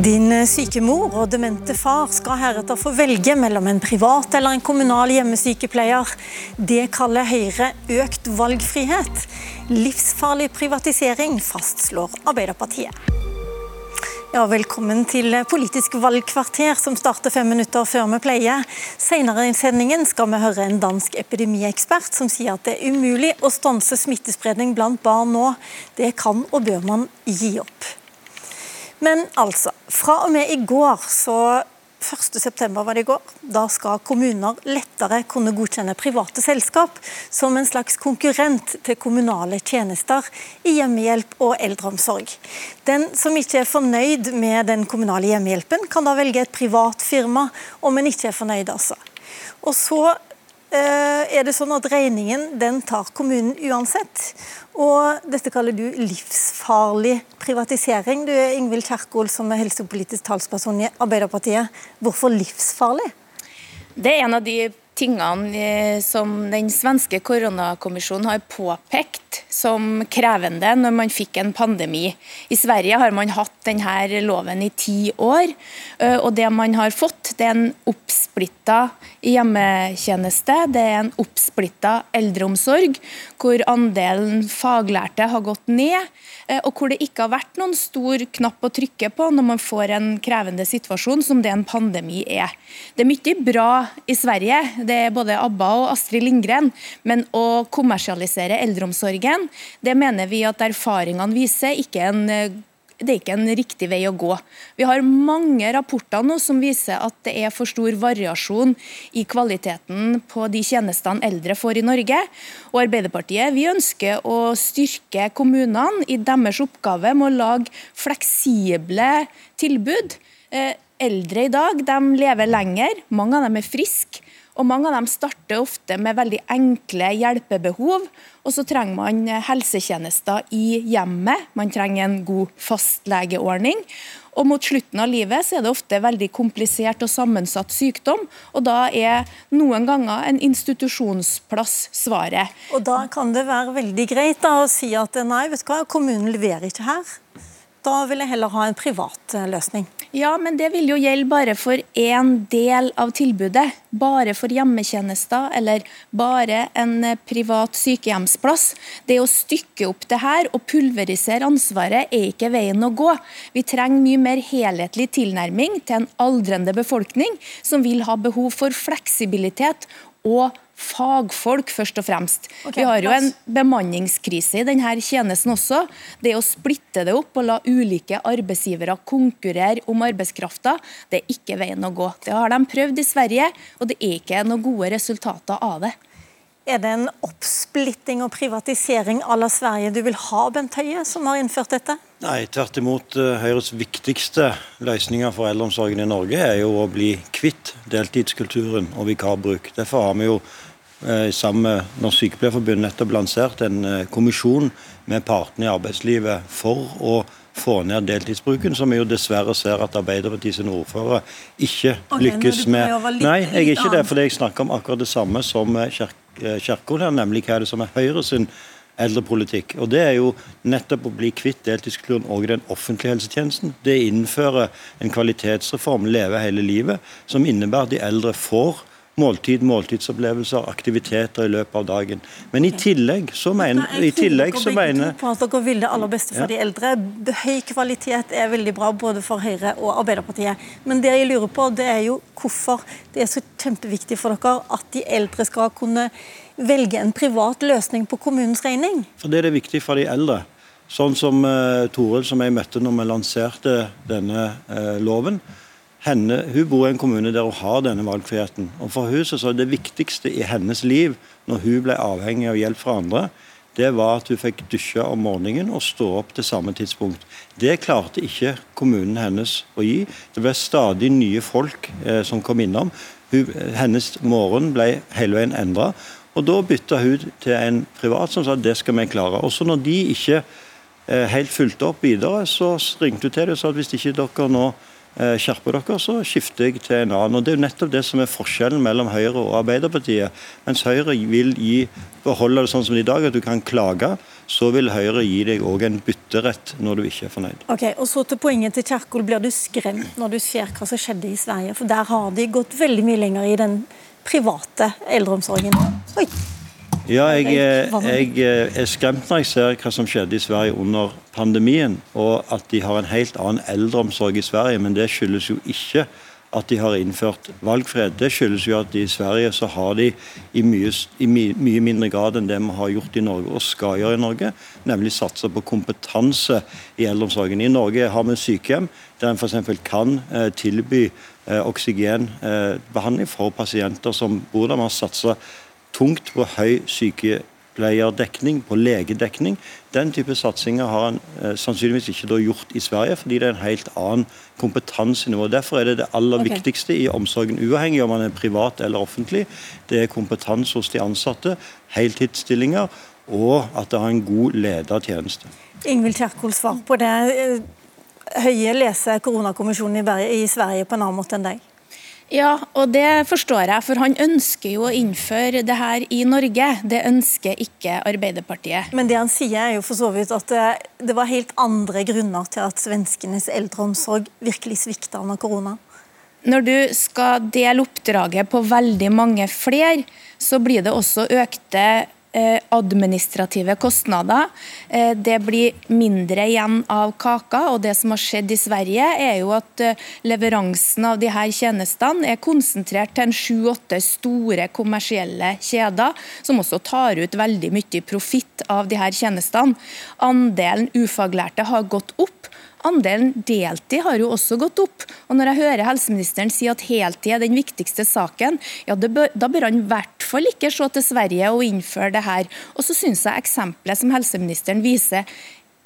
Din syke mor og demente far skal heretter få velge mellom en privat eller en kommunal hjemmesykepleier. Det kaller Høyre økt valgfrihet. Livsfarlig privatisering, fastslår Arbeiderpartiet. Ja, velkommen til Politisk valgkvarter, som starter fem minutter før vi pleier. Senere i sendingen skal vi høre en dansk epidemiekspert som sier at det er umulig å stanse smittespredning blant barn nå. Det kan og bør man gi opp. Men altså, fra og med i går, så 1.9 var det i går, da skal kommuner lettere kunne godkjenne private selskap som en slags konkurrent til kommunale tjenester i hjemmehjelp og eldreomsorg. Den som ikke er fornøyd med den kommunale hjemmehjelpen, kan da velge et privat firma, om en ikke er fornøyd, altså. Og så eh, er det sånn at Regningen den tar kommunen uansett. Og Dette kaller du livsfarlig privatisering. Du er Ingvild Kjerkol som er helsepolitisk talsperson i Arbeiderpartiet. Hvorfor livsfarlig? Det er en av de tingene eh, som den svenske koronakommisjonen har påpekt som krevende når man fikk en pandemi. I Sverige har man hatt denne loven i ti år, eh, og det man har fått, det er en oppsplitta hjemmetjeneste, det er en oppsplitta eldreomsorg, hvor andelen faglærte har gått ned, eh, og hvor det ikke har vært noen stor knapp å trykke på når man får en krevende situasjon, som det en pandemi er. Det er mye bra i Sverige, det er både ABBA og Astrid Lindgren, men å kommersialisere eldreomsorgen, det mener vi at erfaringene viser ikke en eh, det er ikke en riktig vei å gå. Vi har mange rapporter nå som viser at det er for stor variasjon i kvaliteten på de tjenestene eldre får i Norge. Og Arbeiderpartiet vi ønsker å styrke kommunene i deres oppgave med å lage fleksible tilbud. Eh, eldre i dag de lever lenger, mange av dem er friske. Og Mange av dem starter ofte med veldig enkle hjelpebehov, og så trenger man helsetjenester i hjemmet. Man trenger en god fastlegeordning. Og Mot slutten av livet så er det ofte veldig komplisert og sammensatt sykdom. og Da er noen ganger en institusjonsplass svaret. Og Da kan det være veldig greit da, å si at nei, vet du hva, kommunen leverer ikke her. Da vil jeg heller ha en privat eh, løsning. Ja, men det vil jo gjelde bare for én del av tilbudet. Bare for hjemmetjenester eller bare en eh, privat sykehjemsplass. Det å stykke opp det her og pulverisere ansvaret er ikke veien å gå. Vi trenger mye mer helhetlig tilnærming til en aldrende befolkning som vil ha behov for fleksibilitet og fagfolk, først og fremst. Okay, Vi har jo en bemanningskrise i denne tjenesten også. Det å splitte det opp og la ulike arbeidsgivere konkurrere om arbeidskrafta, det er ikke veien å gå. Det har de prøvd i Sverige, og det er ikke noen gode resultater av det. Er det en oppsplitting og privatisering à la Sverige du vil ha, Bent Høie, som har innført dette? Nei, tvert imot. Eh, Høyres viktigste løsninger for eldreomsorgen i Norge er jo å bli kvitt deltidskulturen og vikarbruk. Derfor har vi jo Eh, sammen med Norsk Sykepleierforbund nettopp lansert en eh, kommisjon med partene i arbeidslivet for å få ned deltidsbruken, som vi jo dessverre ser at Arbeiderpartiet sin ordførere ikke okay, lykkes med. Nei, jeg er ikke det, fordi jeg snakker om akkurat det samme som Kjerkol her, nemlig hva er det som er Høyre sin eldrepolitikk. Og Det er jo nettopp å bli kvitt deltidskulturen òg i den offentlige helsetjenesten. Det innfører en kvalitetsreform, Leve hele livet, som innebærer at de eldre får måltid, måltidsopplevelser, aktiviteter i løpet av dagen. Men i tillegg så mener i tillegg så mener på at Dere vil det aller beste for ja. de eldre. Høy kvalitet er veldig bra både for Høyre og Arbeiderpartiet. Men det jeg lurer på, det er jo hvorfor det er så kjempeviktig for dere at de eldre skal kunne velge en privat løsning på kommunens regning? For Det er det viktig for de eldre. Sånn som uh, Toril, som jeg møtte når vi lanserte denne uh, loven henne, hun bor i en kommune der hun har denne valgfriheten. Og For hun så det viktigste i hennes liv når hun ble avhengig av hjelp fra andre, det var at hun fikk dusje om morgenen og stå opp til samme tidspunkt. Det klarte ikke kommunen hennes å gi. Det ble stadig nye folk eh, som kom innom. Hun, hennes morgen ble hele veien endra. Og da bytta hun til en privat som sa at det skal vi klare. Også når de ikke eh, helt fulgte opp videre, så ringte hun til dem og sa at hvis ikke dere nå Eh, skjerper dere, så skifter jeg til en annen. Og Det er jo nettopp det som er forskjellen mellom Høyre og Arbeiderpartiet. Mens Høyre vil gi, beholde det sånn som i dag, at du kan klage, så vil Høyre gi deg òg en bytterett når du ikke er fornøyd. Ok, og så til poenget til Kjerkol. Blir du skremt når du ser hva som skjedde i Sverige? For der har de gått veldig mye lenger i den private eldreomsorgen. Oi. Ja, jeg, jeg, er skremt når jeg ser hva som skjedde i Sverige under pandemien, og at de har en helt annen eldreomsorg i Sverige. Men det skyldes jo ikke at de har innført valgfred. Det skyldes jo at i Sverige så har de i mye, i mye mindre grad enn det vi har gjort i Norge og skal gjøre i Norge, nemlig satse på kompetanse i eldreomsorgen. I Norge har vi sykehjem der en f.eks. kan eh, tilby eh, oksygenbehandling eh, for pasienter som bor der. Har satsa tungt på høy syke sykepleierdekning, på legedekning. Den type satsinger har han eh, sannsynligvis ikke gjort i Sverige, fordi det er en helt annen kompetansenivå. Derfor er det det aller okay. viktigste i omsorgen, uavhengig om man er privat eller offentlig. Det er kompetanse hos de ansatte, heltidsstillinger og at det har en god ledertjeneste. Ingvild Kjerkol, svar på det. Høie leser koronakommisjonen i Sverige på en annen måte enn deg? Ja, og det forstår jeg, for han ønsker jo å innføre det her i Norge. Det ønsker ikke Arbeiderpartiet. Men det han sier er jo for så vidt at det, det var helt andre grunner til at svenskenes eldreomsorg virkelig svikta under korona. Når du skal dele oppdraget på veldig mange flere, så blir det også økte Eh, administrative kostnader. Eh, det blir mindre igjen av kaka. og Det som har skjedd i Sverige, er jo at eh, leveransen av de her tjenestene er konsentrert til en sju-åtte store kommersielle kjeder, som også tar ut veldig mye profitt av de her tjenestene. Andelen ufaglærte har gått opp. Andelen deltid har jo også gått opp. Og Når jeg hører helseministeren si at heltid er den viktigste saken, ja, bør, da bør han i hvert fall ikke se til Sverige og innføre det her. Og så syns jeg eksempelet som helseministeren viser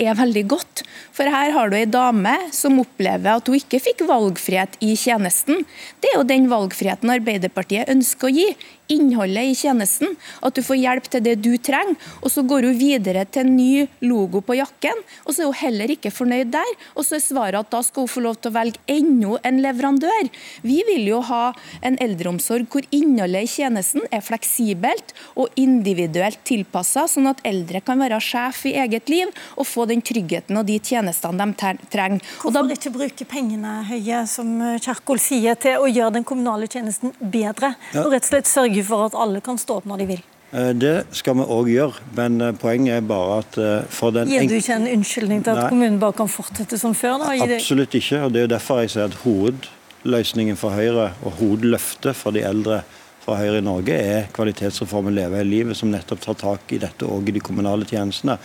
er veldig godt. For her har du ei dame som opplever at hun ikke fikk valgfrihet i tjenesten. Det er jo den valgfriheten Arbeiderpartiet ønsker å gi innholdet i tjenesten. At du får hjelp til det du trenger. Og så går hun videre til en ny logo på jakken, og så er hun heller ikke fornøyd der. Og så er svaret at da skal hun få lov til å velge enda en leverandør. Vi vil jo ha en eldreomsorg hvor innholdet i tjenesten er fleksibelt og individuelt tilpassa, sånn at eldre kan være sjef i eget liv og få den tryggheten og de tjenestene de trenger. Hvorfor da... ikke bruke pengene, Høie, som Kjerkol sier, til å gjøre den kommunale tjenesten bedre? Ja. og rett og slett sørge sørge for at alle kan stå opp når de vil? Eh, det skal vi òg gjøre, men eh, poenget er bare at eh, for den Gir du ikke en unnskyldning til at Nei. kommunen bare kan fortsette som før? Da? Absolutt ikke. og Det er jo derfor jeg sier at hovedløsningen for Høyre og hovedløftet for de eldre fra Høyre i Norge er kvalitetsreformen Leve hele livet, som nettopp tar tak i dette òg i de kommunale tjenestene.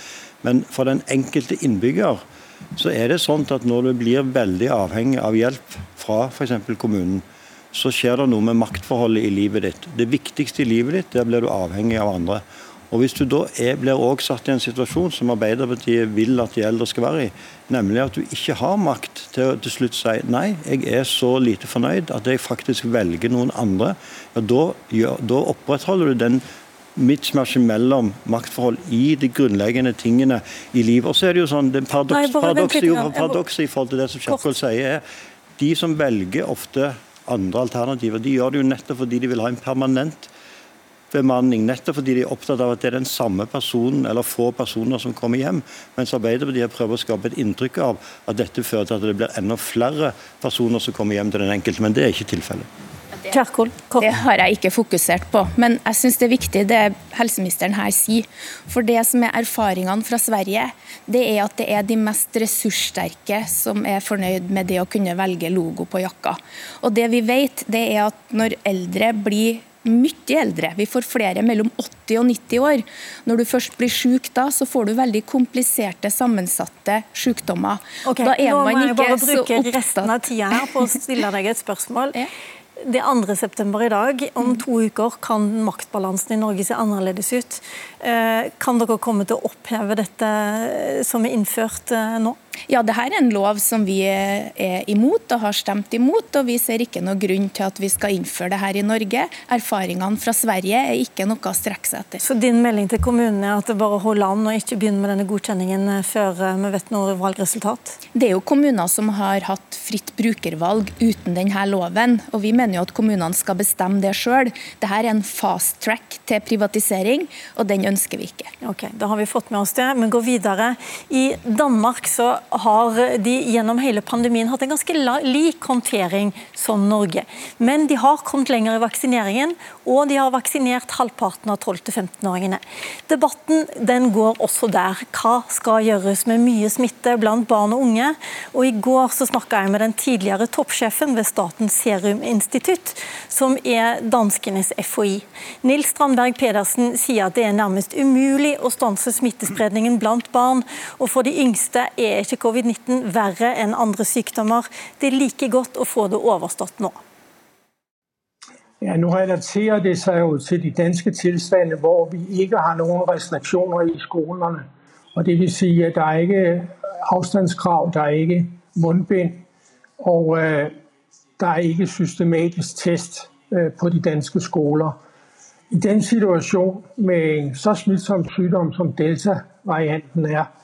Men for den enkelte innbygger så er det sånn at når du blir veldig avhengig av hjelp fra f.eks. kommunen, så skjer det noe med maktforholdet i livet ditt. Det viktigste i livet ditt, der blir du avhengig av andre. Og Hvis du da er, blir også satt i en situasjon som Arbeiderpartiet vil at de eldre skal være i, nemlig at du ikke har makt til å til slutt si nei, jeg er så lite fornøyd at jeg faktisk velger noen andre, ja, da, ja, da opprettholder du den mismatchen mellom maktforhold i de grunnleggende tingene i livet. Og så er det jo sånn, det paradoks, paradokset paradoks, i forhold til det som Kjerkol sier, er de som velger ofte andre alternativer. De gjør det jo nettopp fordi de vil ha en permanent bemanning, nettopp fordi de er opptatt av at det er den samme personen eller få personer som kommer hjem. Mens Arbeiderpartiet prøver å skape et inntrykk av at dette fører til at det blir enda flere personer som kommer hjem til den enkelte. Men det er ikke tilfellet. Det, det har jeg ikke fokusert på. Men jeg syns det er viktig det helseministeren her sier. For det som er erfaringene fra Sverige, det er at det er de mest ressurssterke som er fornøyd med det å kunne velge logo på jakka. Og det vi vet, det er at når eldre blir mye eldre. Vi får flere mellom 80 og 90 år. Når du først blir syk da, så får du veldig kompliserte, sammensatte sykdommer. Okay, da er man ikke så opptatt Nå må jeg bare bruke resten av tida her på å stille deg et spørsmål. ja. Det er 2. september i dag. Om to uker kan maktbalansen i Norge se annerledes ut. Eh, kan dere komme til å oppheve dette som er innført eh, nå? Ja, det her er en lov som vi er imot og har stemt imot, og vi ser ikke noe grunn til at vi skal innføre det her i Norge. Erfaringene fra Sverige er ikke noe å strekke seg etter. Så din melding til kommunene er at det bare holder an og ikke begynner med denne godkjenningen før eh, vi vet noe valgresultat? Det er jo kommuner som har hatt fritt brukervalg uten denne loven, og vi mener jo at kommunene skal bestemme det sjøl. Dette er en fast track til privatisering, og den ønsker vi ikke. Ok, Da har vi fått med oss det, men gå videre. I Danmark så har de gjennom hele pandemien hatt en ganske lik håndtering som Norge. Men de har kommet lenger i vaksineringen, og de har vaksinert halvparten av 12-15-åringene. Debatten den går også der. Hva skal gjøres med mye smitte blant barn og unge? Og I går så snakka jeg med den tidligere toppsjefen ved Statens seruminstitutt, som er danskenes FHI. Nils Strandberg Pedersen sier at det er nærmest umulig å stanse smittespredningen blant barn, og for de yngste er ikke covid-19 verre enn andre sykdommer. Det er like godt å få det overstått nå. Ja, Nå relaterer det seg jo til de danske tilstandene hvor vi ikke har noen restriksjoner i skolene. Og det vil si at det er ikke avstandskrav, det er ikke munnbind, og uh, det er ikke systematisk test uh, på de danske skoler. I den situasjon med en så smittsom sykdom som delta-varianten er, Øh,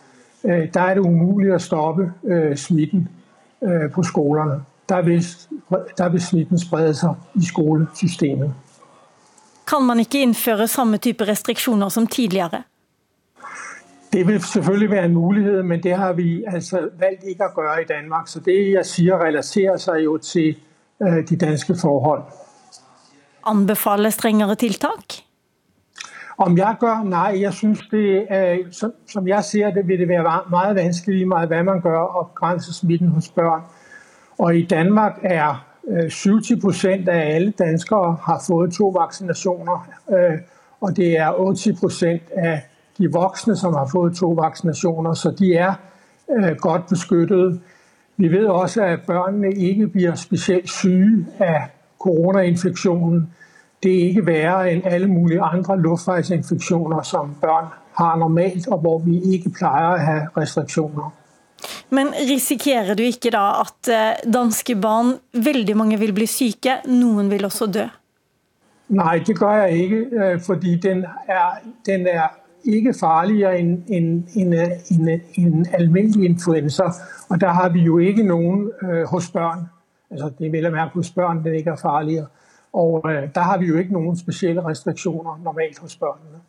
der er det umulig å stoppe øh, smitten øh, på. Der vil, der vil smitten sprede seg i skolesystemet. Kan man ikke innføre samme type restriksjoner som tidligere? Det vil selvfølgelig være en mulighet, men det har vi altså valgt ikke å gjøre i Danmark. Så det jeg sier relaterer seg jo til de danske forhold. Anbefale strengere tiltak? Om jeg gør? Nej, jeg synes, det er, som, jeg ser det, vil det være meget vanskeligt meget, hvad man gør at begrænse smitten hos børn. Og i Danmark er 70 øh, procent af alle danskere har fået to vaccinationer, øh, og det er 80 procent af de voksne, som har fået to vaccinationer, så de er øh, godt beskyttet. Vi ved også, at børnene ikke bliver specielt syge af coronainfektionen det er ikke værre enn alle mulige andre luftveisinfeksjoner som barn har normalt, og hvor vi ikke pleier å ha restriksjoner. Men risikerer du ikke da at eh, danske barn, veldig mange vil bli syke, noen vil også dø? Nei, det gjør jeg ikke, eh, fordi den er, den er ikke farligere enn en, en, en, en, alminnelig influensa. Og der har vi jo ikke noen uh, hos barn. Altså, det vil jeg merke hos barn den ikke er farligere. Og øh, der har vi jo ikke noen spesielle restriksjoner normalt hos børnene.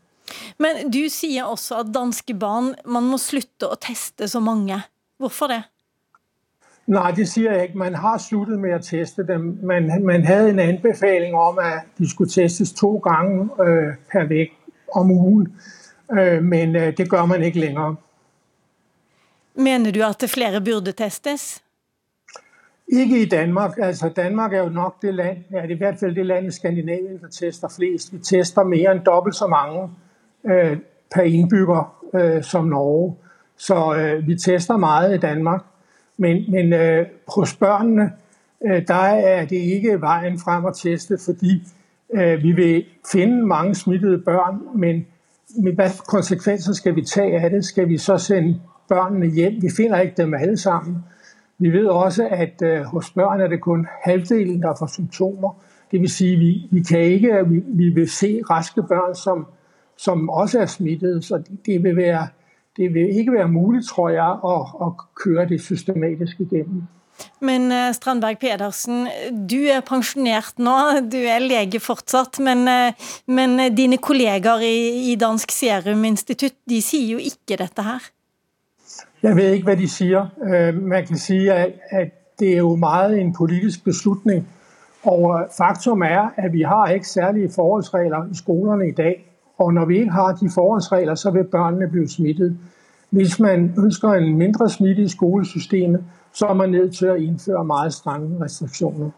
Men du sier også at danske barn man må slutte å teste så mange. Hvorfor det? Nei, det sier jeg ikke. Man har sluttet med å teste dem. Man, man hadde en anbefaling om at de skulle testes to ganger øh, per uke om uken. Øh, men øh, det gjør man ikke lenger. Mener du at flere burde testes? Ikke i Danmark. Altså Danmark er jo nok det land, ja, det er i hvert fall det land i Skandinavien der tester flest. Vi tester mer enn dobbelt så mange øh, per innbygger øh, som Norge. Så øh, vi tester meget i Danmark. Men, men øh, hos børnene øh, der er det ikke veien frem å teste, fordi øh, vi vil finne mange smittede børn. Men med hvad konsekvenser skal vi ta av det? Skal vi så sende børnene hjem? Vi finner ikke dem alle sammen. Vi vet også at øh, hos børn er det kun halvdelen der får symptomer. Det vil si vi, vi, kan ikke, vi, vi vil se raske børn som, som også er smittet. Så det vil, være, det vil ikke være mulig, tror jeg, å, at køre det systematisk igennem. Men eh, Strandberg Pedersen, du er pensjonert nå, du er lege fortsatt. Men, eh, men dine kollegaer i, i Dansk Serum Institutt de sier jo ikke dette her. Jeg vet ikke hva de sier. Øh, man kan si at det er jo meget en politisk beslutning. Og faktum er at vi har ikke særlige forholdsregler i skolerne i dag. Og når vi ikke har de forholdsregler, så vil børnene bli smittet. Hvis man ønsker en mindre smitte i skolesystemet, så er man nødt til å innføre meget strenge restriksjoner.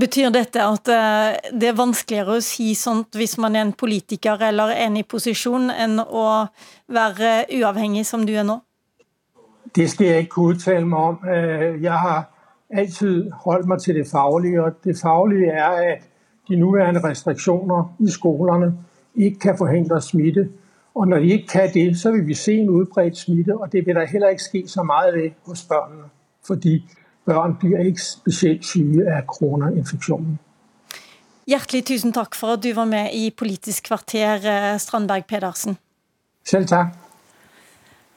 Betyr dette at øh, det er vanskeligere å si sånt hvis man er en politiker eller en i posisjon, enn å være uavhengig som du er nå? Det skal jeg ikke kunne uttale meg om. Øh, jeg har altid holdt meg til det faglige, og det faglige er at de nuværende restriksjoner i skolerne ikke kan forhindre smitte. Og når de ikke kan det, så vil vi se en udbredt smitte, og det vil der heller ikke ske så mye ved hos børnene. Fordi børn blir ikke spesielt syge av coronainfektionen. Hjertelig tusen takk for at du var med i Politisk kvarter, eh, Strandberg Pedersen. Selv takk.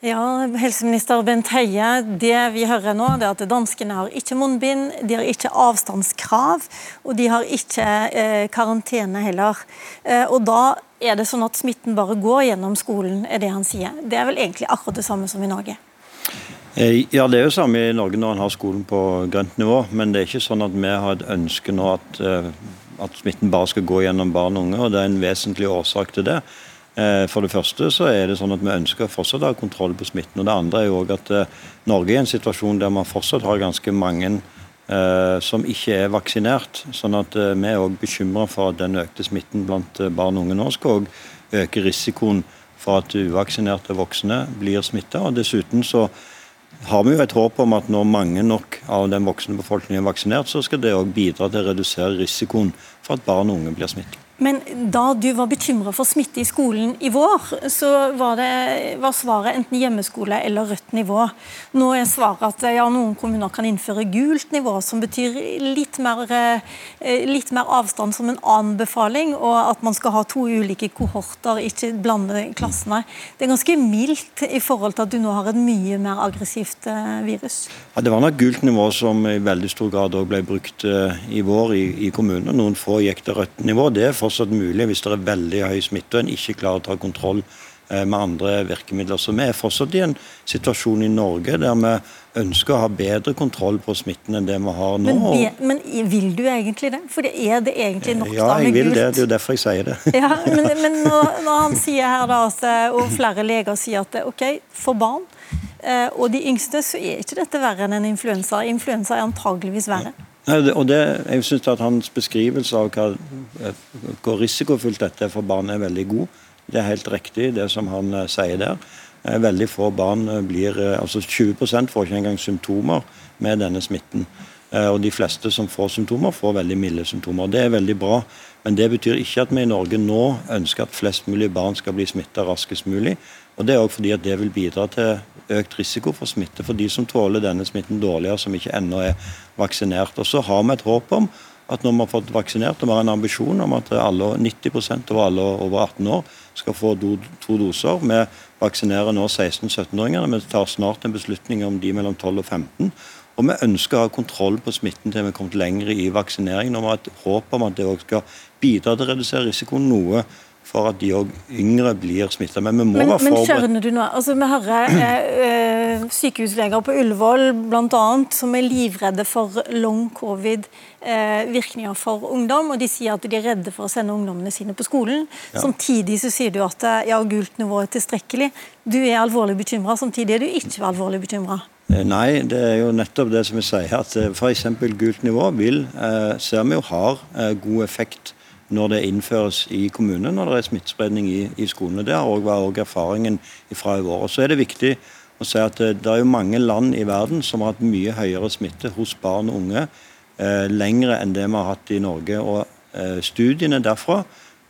Ja, helseminister Bent Høie, det vi hører nå, er at danskene har ikke munnbind, de har ikke avstandskrav, og de har ikke eh, karantene heller. Eh, og da er det sånn at smitten bare går gjennom skolen, er det han sier. Det er vel egentlig akkurat det samme som i Norge? Eh, ja, det er jo samme i Norge når en har skolen på grønt nivå. Men det er ikke sånn at vi har et ønske nå at, eh, at smitten bare skal gå gjennom barn og unge. og Det er en vesentlig årsak til det. Eh, for det første så er det sånn at vi ønsker fortsatt å ha kontroll på smitten. og Det andre er jo også at Norge er i en situasjon der man fortsatt har ganske mange som ikke er vaksinert. Sånn at vi er også bekymra for at den økte smitten blant barn og unge nå skal også øke risikoen for at uvaksinerte voksne blir smitta. Dessuten så har vi jo et håp om at når mange nok av den voksne befolkningen er vaksinert, så skal det òg bidra til å redusere risikoen for at barn og unge blir smittet. Men da du var bekymra for smitte i skolen i vår, så var, det, var, svaret enten hjemmeskole eller rødt nivå. Nå er svaret at ja, noen kommuner kan innføre gult nivå, som betyr litt mer, eh, litt mer, avstand som en anbefaling, og at man skal ha to ulike kohorter, ikke blande klassene. Det er ganske mildt i forhold til at du nå har et mye mer aggressivt eh, virus. Ja, Det var nok gult nivå som i veldig stor grad ble brukt eh, i vår i, i kommunene. Noen få gikk til rødt nivå. Det er for fortsatt mulig hvis det er veldig høy smitte og en ikke klarer å ta kontroll eh, med andre virkemidler. Så vi er fortsatt i en situasjon i Norge der vi ønsker å ha bedre kontroll på smitten enn det vi har nå. Men, men vil du egentlig det? For er det egentlig nok ja, jeg vil det. Det er jo derfor jeg sier det. Ja, men, men når, når, han sier her da at, og flere leger sier at OK, for barn eh, og de yngste så er ikke dette verre enn en influensa. Influensa er antageligvis verre. Og det, jeg synes at Hans beskrivelse av hva, hvor risikofullt dette er for barn, er veldig god. Det er helt riktig, det som han uh, sier der. Uh, veldig få barn uh, blir altså 20% får ikke engang symptomer med denne smitten. Og De fleste som får symptomer, får veldig milde symptomer. Det er veldig bra. Men det betyr ikke at vi i Norge nå ønsker at flest mulig barn skal bli smitta raskest mulig. Og Det er også fordi at det vil bidra til økt risiko for smitte for de som tåler denne smitten dårligere, som ikke ennå er vaksinert. Og Så har vi et håp om at når vi har fått vaksinert, og vi har en ambisjon om at alle, 90% av alle over 18 år skal få do, to doser. Vi vaksinerer nå 16-17-åringene. Vi tar snart en beslutning om de mellom 12 og 15. Og vi ønsker å ha kontroll på smitten til vi er kommet lenger i vaksineringen. Og vi har et håp om at det også skal bidra til å redusere risikoen noe for at de òg yngre blir smitta. Men vi må men, være forberedt. Men skjønner du nå, altså Vi hører eh, eh, sykehusleger på Ullevål annet, som er livredde for long covid, eh, virkninger for ungdom. og De sier at de er redde for å sende ungdommene sine på skolen. Ja. Samtidig så sier du at eh, ja, gult nivå er tilstrekkelig. Du er alvorlig bekymra, samtidig er du ikke alvorlig bekymra. Nei, det er jo nettopp det som vi sier. at F.eks. gult nivå vil, eh, ser vi jo har god effekt når det innføres i kommunene når det er smittespredning i, i skolene. Det har også vært erfaringen fra i vår. Og så er det viktig å si at det, det er jo mange land i verden som har hatt mye høyere smitte hos barn og unge eh, lengre enn det vi har hatt i Norge. og eh, Studiene derfra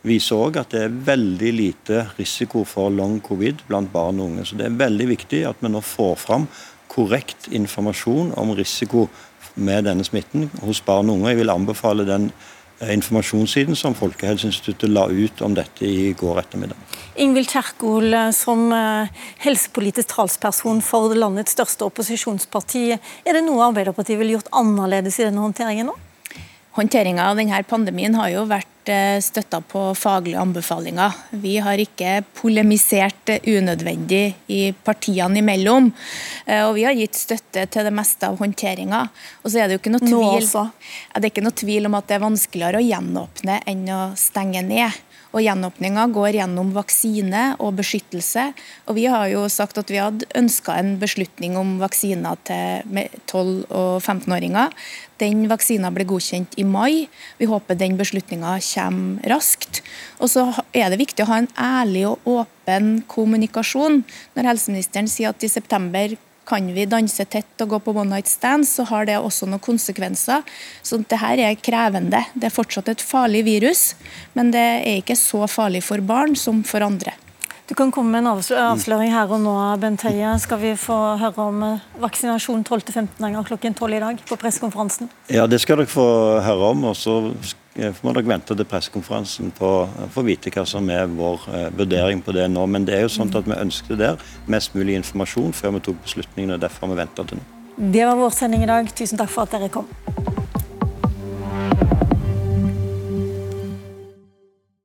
viser òg at det er veldig lite risiko for long covid blant barn og unge. Så det er veldig viktig at vi nå får fram korrekt informasjon om risiko med denne smitten hos barn og unge. Jeg vil anbefale den Eh, informasjonssiden som Folkehelseinstituttet la ut om dette i går ettermiddag. Ingvild Kjerkol, eh, som eh, helsepolitisk talsperson for landets største opposisjonsparti, er det noe Arbeiderpartiet ville gjort annerledes i denne håndteringen nå? Håndteringa av denne pandemien har jo vært Eh, støtta på faglige anbefalinger. Vi har ikke polemisert unødvendig i partiene imellom. Eh, og vi har gitt støtte til det meste av håndteringa. Og så er det jo ikke noe tvil, det er ikke noe tvil om at det er vanskeligere å gjenåpne enn å stenge ned. Og Gjenåpninga går gjennom vaksine og beskyttelse. Og Vi har jo sagt at vi hadde ønska en beslutning om vaksiner til 12- og 15-åringer. Den vaksina ble godkjent i mai. Vi håper den beslutninga kommer raskt. Og så er det viktig å ha en ærlig og åpen kommunikasjon. Når helseministeren sier at i september kan vi danse tett og gå på one night stand, så har det også noen konsekvenser. Så det her er krevende. Det er fortsatt et farlig virus, men det er ikke så farlig for barn som for andre. Du kan komme med en avsløring her og nå, Bent Høie. Skal vi få høre om eh, vaksinasjon 12.15 klokken 12 i dag på pressekonferansen? Ja, det skal dere få høre om. og så må dere vente til pressekonferansen for å vite hva som er vår eh, vurdering på det nå. Men det er jo sånn at vi ønsket der mest mulig informasjon før vi tok beslutningene. Derfor har vi venta til nå. Det var vår sending i dag. Tusen takk for at dere kom.